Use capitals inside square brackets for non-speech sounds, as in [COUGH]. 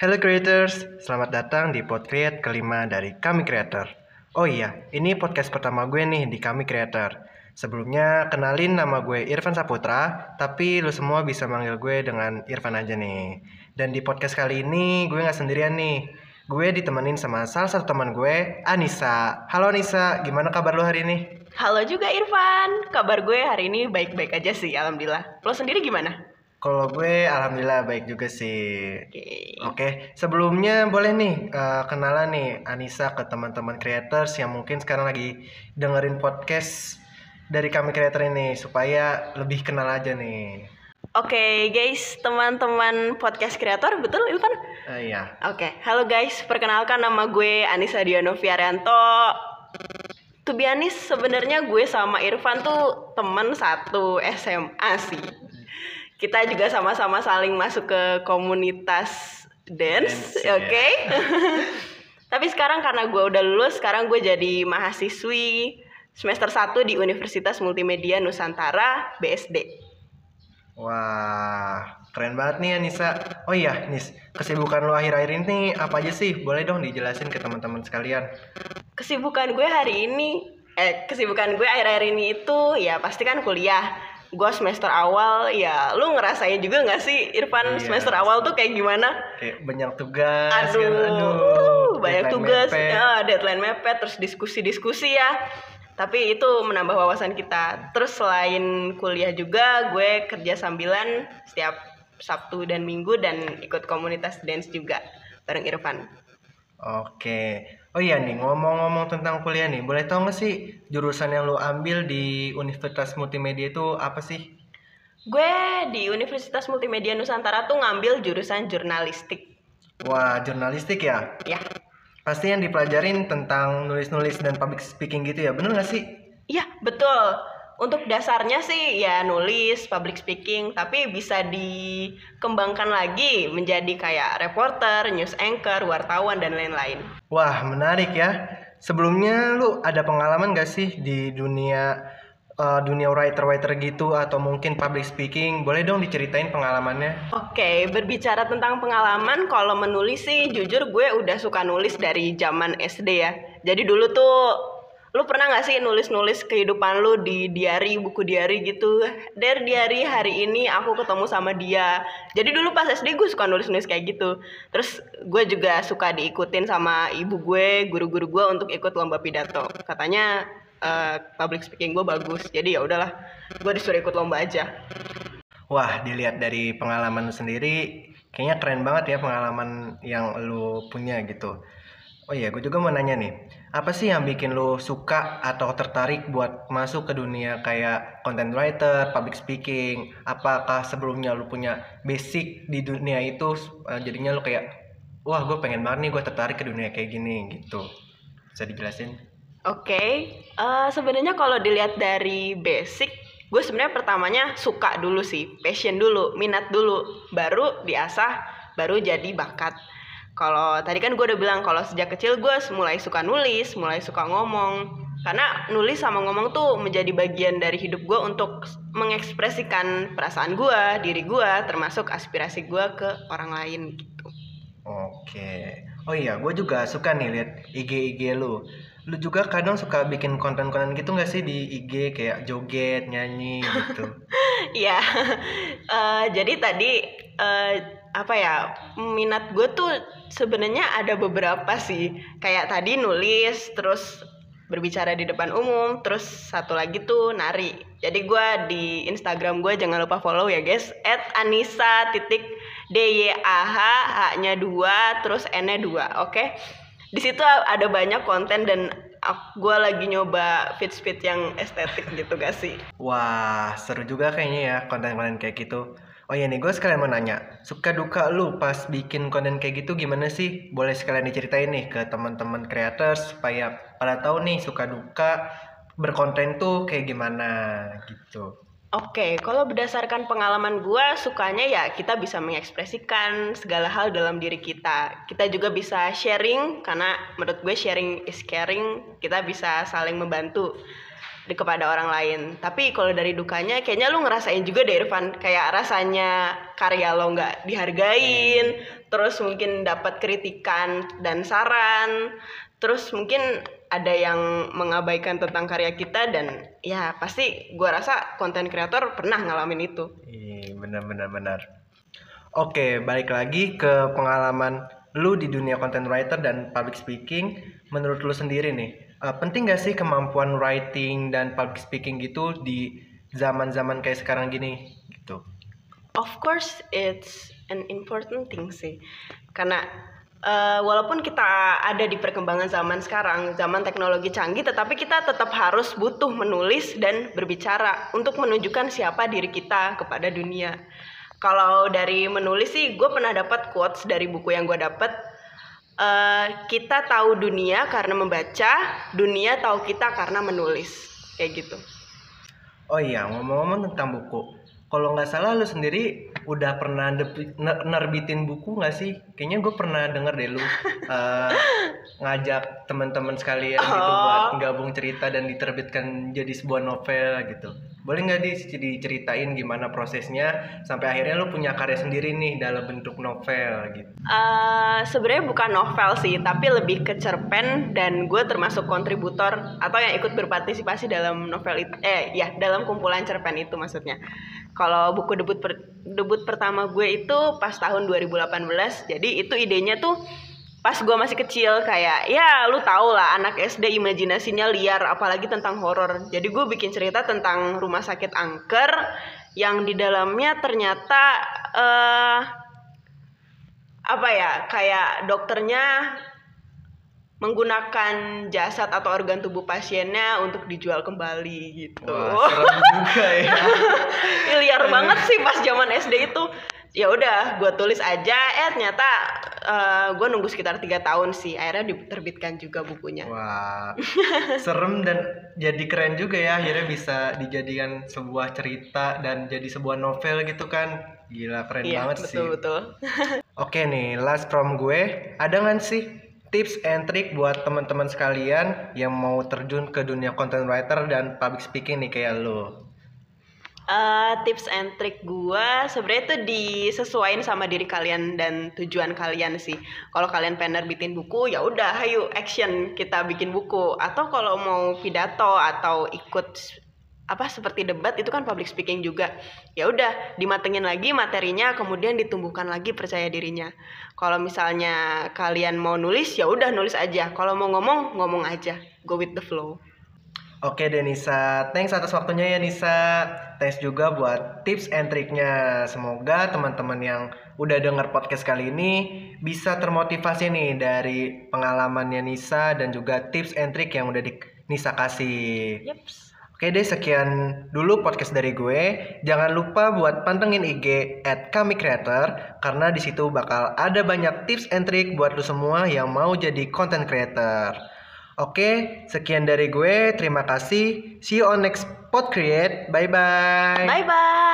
Hello creators, selamat datang di podcast kelima dari Kami Creator. Oh iya, ini podcast pertama gue nih di Kami Creator. Sebelumnya kenalin nama gue Irfan Saputra, tapi lu semua bisa manggil gue dengan Irfan aja nih. Dan di podcast kali ini gue nggak sendirian nih. Gue ditemenin sama salah satu teman gue, Anissa. Halo Anissa, gimana kabar lu hari ini? Halo juga Irfan, kabar gue hari ini baik-baik aja sih, alhamdulillah. Lo sendiri gimana? Kalau gue alhamdulillah baik juga sih. Oke. Oke, sebelumnya boleh nih eh, kenalan nih Anissa ke teman-teman creators yang mungkin sekarang lagi dengerin podcast dari kami creator ini supaya lebih kenal aja nih. Oke guys, teman-teman podcast kreator, betul Irfan? Eh, iya. Oke, halo guys, perkenalkan nama gue Anissa Diano Viarianto. To be honest, sebenarnya gue sama Irfan tuh temen satu SMA sih. Kita juga sama-sama saling masuk ke komunitas dance, Dance, oke? ya. [LAUGHS] Tapi sekarang karena gue udah lulus, sekarang gue jadi mahasiswi semester 1 di Universitas Multimedia Nusantara BSD. Wah, keren banget nih Anissa. Oh iya, Nis, kesibukan lo akhir-akhir ini apa aja sih? Boleh dong dijelasin ke teman-teman sekalian. Kesibukan gue hari ini, eh kesibukan gue akhir-akhir ini itu ya pasti kan kuliah. Gue semester awal, ya lu ngerasain juga gak sih Irfan Iya. semester awal tuh kayak gimana? Kayak banyak tugas Aduh, kan. Aduh, banyak tugas, mepet. ya, deadline mepet, terus diskusi-diskusi ya. Tapi itu menambah wawasan kita. Terus selain kuliah juga, gue kerja sambilan setiap Sabtu dan Minggu dan ikut komunitas dance juga bareng Irfan. Oke. Oh iya nih, ngomong-ngomong tentang kuliah nih, boleh tau gak sih jurusan yang lo ambil di Universitas Multimedia itu apa sih? Gue di Universitas Multimedia Nusantara tuh ngambil jurusan jurnalistik. Wah, jurnalistik ya? Ya, Pasti yang dipelajarin tentang nulis-nulis dan public speaking gitu ya, bener gak sih? iya betul. Untuk dasarnya sih ya nulis, public speaking, tapi bisa dikembangkan lagi menjadi kayak reporter, news anchor, wartawan dan lain-lain. Wah, menarik ya. Sebelumnya lu ada pengalaman gak sih di dunia eh, dunia writer-writer gitu atau mungkin public speaking? Boleh dong diceritain pengalamannya? Oke, berbicara tentang pengalaman, kalau menulis sih jujur gue udah suka nulis dari zaman SD ya. Jadi dulu tuh, lu pernah gak sih nulis-nulis kehidupan lu di diary, buku diary gitu? Der diary hari ini aku ketemu sama dia. Jadi dulu pas SD gue suka nulis-nulis kayak gitu. Terus gue juga suka diikutin sama ibu gue, guru-guru gue untuk ikut lomba pidato. Katanya eh, public speaking gue bagus. Jadi ya udahlah, gue disuruh ikut lomba aja. Wah, dilihat dari pengalaman sendiri, kayaknya keren banget ya pengalaman yang lu punya gitu. Oh iya, gue juga mau nanya nih, apa sih yang bikin lu suka atau tertarik buat masuk ke dunia kayak content writer, public speaking? Apakah sebelumnya lu punya basic di dunia itu, eh, jadinya lu kayak, wah gue pengen banget nih gue tertarik ke dunia kayak gini gitu. Bisa dijelasin? Oke, eh, sebenarnya kalau dilihat dari basic, gue sebenarnya pertamanya suka dulu sih, passion dulu, minat dulu, baru diasah, baru jadi bakat. Kalau tadi kan gue udah bilang kalau sejak kecil gue mulai suka nulis, mulai suka ngomong. Karena nulis sama ngomong tuh menjadi bagian dari hidup gue untuk mengekspresikan perasaan gue, diri gue, termasuk aspirasi gue ke orang lain gitu. Oke. Oh iya, gue juga suka nih lihat IG-IG lu. Lu juga kadang suka bikin konten-konten gitu nggak sih di IG kayak joget, nyanyi gitu. [LAUGHS] Iya, [LAUGHS] Eh, jadi tadi eh, apa ya minat gue tuh sebenarnya ada beberapa sih. Kayak tadi nulis, terus berbicara di depan umum, terus satu lagi tuh nari. Jadi gue di Instagram gue jangan lupa follow ya guys, @anissa titik d y a h h-nya dua, terus n-nya dua, oke? Di situ ada banyak konten dan gue lagi nyoba fit-fit yang estetik gitu gak sih? Wah, seru juga kayaknya ya konten-konten kayak gitu. Oh iya nih, gue sekalian mau nanya, suka duka lu pas bikin konten kayak gitu gimana sih? Boleh sekalian diceritain nih ke teman-teman creators supaya pada tahu nih suka duka berkonten tuh kayak gimana gitu. Oke, kalau berdasarkan pengalaman gua, sukanya ya kita bisa mengekspresikan segala hal dalam diri kita. Kita juga bisa sharing, karena menurut gue sharing is caring, kita bisa saling membantu. Di- kepada orang lain. Tapi kalau dari dukanya, kayaknya lu ngerasain juga deh Irfan, kayak rasanya karya lo nggak dihargain, terus mungkin dapat kritikan dan saran, terus mungkin ada yang mengabaikan tentang karya kita dan ya pasti gua rasa konten kreator pernah ngalamin itu. Iya, benar benar benar. Oke, balik lagi ke pengalaman lu di dunia content writer dan public speaking. Menurut lu sendiri nih, eh, penting gak sih kemampuan writing dan public speaking gitu di zaman-zaman kayak sekarang gini gitu? Of course, it's an important thing sih, karena eh, walaupun kita ada di perkembangan zaman sekarang, zaman teknologi canggih, tetapi kita tetap harus butuh menulis dan berbicara untuk menunjukkan siapa diri kita kepada dunia. Kalau dari menulis sih, gue pernah dapat quotes dari buku yang gue dapat. Eh, kita tahu dunia karena membaca, dunia tahu kita karena menulis, kayak gitu. Oh iya, ngomong-ngomong tentang buku. Kalau nggak salah lu sendiri udah pernah nerbitin buku nggak sih? Kayaknya gue pernah denger deh lu [LAUGHS] eh, ngajak teman-teman sekalian gitu Oh. buat gabung cerita dan diterbitkan jadi sebuah novel gitu. Boleh nggak di diceritain gimana prosesnya sampai akhirnya lu punya karya sendiri nih dalam bentuk novel gitu. Eh, sebenarnya bukan novel sih, tapi lebih ke cerpen dan gue termasuk kontributor atau yang ikut berpartisipasi dalam novel itu. Eh, ya dalam kumpulan cerpen itu maksudnya. Kalau buku debut per- debut pertama gue itu pas tahun 2018, jadi itu idenya tuh pas gue masih kecil kayak ya lu tau lah anak SD imajinasinya liar apalagi tentang horor. Jadi gue bikin cerita tentang rumah sakit angker yang di dalamnya ternyata eh apa ya kayak dokternya menggunakan jasad atau organ tubuh pasiennya untuk dijual kembali gitu. Wah, serem juga ya. [LAUGHS] Liar banget sih pas zaman SD itu. Ya udah, gue tulis aja. Eh ternyata gue nunggu sekitar tiga tahun sih. Akhirnya diterbitkan juga bukunya. Wah, [LAUGHS] serem dan jadi keren juga ya akhirnya bisa dijadikan sebuah cerita dan jadi sebuah novel gitu kan. Gila keren Iya banget sih. betul betul. [LAUGHS] Oke nih, last from gue, ada nggak sih tips and trick buat teman-teman sekalian yang mau terjun ke dunia content writer dan public speaking nih kayak lo? Eh, tips and trick gua sebenarnya itu disesuaikan sama diri kalian dan tujuan kalian sih. Kalau kalian pengen nerbitin buku, ya udah, ayo action kita bikin buku. Atau kalau mau pidato atau ikut apa seperti debat itu kan public speaking juga. Ya udah, dimatengin lagi materinya, kemudian ditumbuhkan lagi percaya dirinya. Kalau misalnya kalian mau nulis, ya udah nulis aja. Kalau mau ngomong, ngomong aja. Go with the flow. Oke deh Nisa, thanks atas waktunya ya Nisa. Thanks juga buat tips and triknya. Semoga teman-teman yang udah denger podcast kali ini bisa termotivasi nih dari pengalamannya Nisa dan juga tips and trik yang udah di Nisa kasih. Yeps. Oke deh, sekian dulu podcast dari gue. Jangan lupa buat pantengin IG at kami creator karena di situ bakal ada banyak tips and trick buat lu semua yang mau jadi content creator. Oke, sekian dari gue. Terima kasih. See you on next pod create. Bye bye. Bye bye.